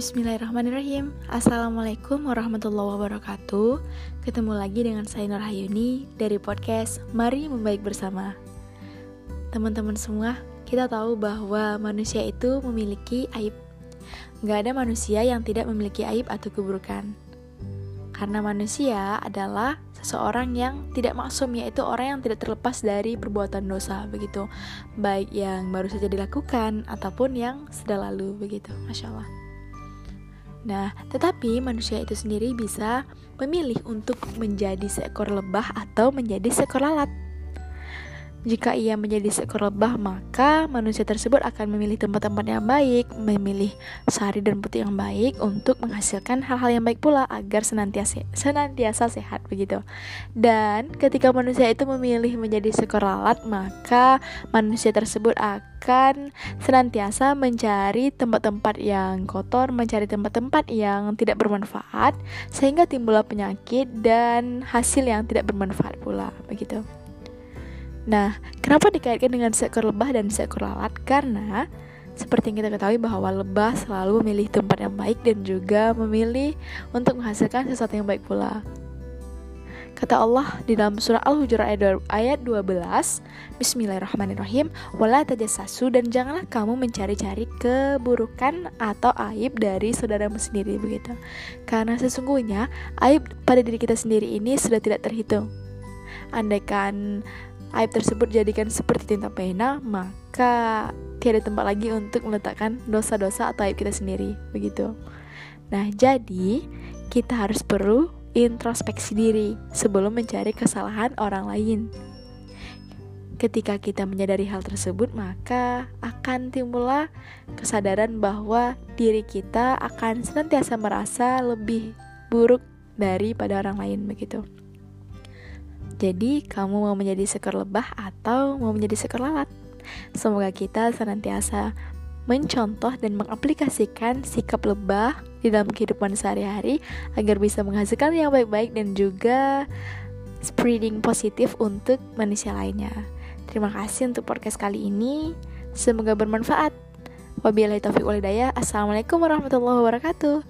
Bismillahirrahmanirrahim. Assalamualaikum warahmatullahi wabarakatuh. Ketemu lagi dengan saya Nur Hayuni Dari podcast Mari Membaik Bersama. Teman-teman semua Kita tahu bahwa manusia itu memiliki aib. Gak ada manusia yang tidak memiliki aib atau keburukan. Karena manusia adalah seseorang yang tidak maksum Yaitu orang yang tidak terlepas dari perbuatan dosa Begitu. Baik yang baru saja dilakukan Ataupun yang sudah lalu Begitu. Masya Allah Nah, tetapi manusia itu sendiri bisa memilih untuk menjadi seekor lebah atau menjadi seekor lalat. Jika ia menjadi seekor lebah, maka manusia tersebut akan memilih tempat-tempat yang baik, memilih sari dan putih yang baik untuk menghasilkan hal-hal yang baik pula agar senantiasa senantiasa sehat begitu. Dan ketika manusia itu memilih menjadi seekor lalat, maka manusia tersebut akan senantiasa mencari tempat-tempat yang kotor, mencari tempat-tempat yang tidak bermanfaat sehingga timbullah penyakit dan hasil yang tidak bermanfaat pula begitu. Nah, kenapa dikaitkan dengan seekor lebah dan seekor lalat? Karena seperti yang kita ketahui bahwa lebah selalu memilih tempat yang baik dan juga memilih untuk menghasilkan sesuatu yang baik pula. Kata Allah di dalam surah Al-Hujurat ayat 12 Bismillahirrahmanirrahim Wala tajassasu dan janganlah kamu mencari-cari keburukan atau aib dari saudaramu sendiri begitu Karena sesungguhnya aib pada diri kita sendiri ini sudah tidak terhitung Andaikan aib tersebut dijadikan seperti tinta pena, maka tiada tempat lagi untuk meletakkan dosa-dosa atau aib kita sendiri, begitu. Nah, jadi kita harus perlu introspeksi diri sebelum mencari kesalahan orang lain. Ketika kita menyadari hal tersebut, maka akan timbullah kesadaran bahwa diri kita akan senantiasa merasa lebih buruk daripada orang lain begitu. Jadi, kamu mau menjadi seekor lebah atau mau menjadi seekor lalat? Semoga kita senantiasa mencontoh dan mengaplikasikan sikap lebah di dalam kehidupan sehari-hari agar bisa menghasilkan yang baik-baik dan juga spreading positif untuk manusia lainnya. Terima kasih untuk podcast kali ini. Semoga bermanfaat. Wabillahi taufiq walhidayah. Assalamualaikum warahmatullahi wabarakatuh.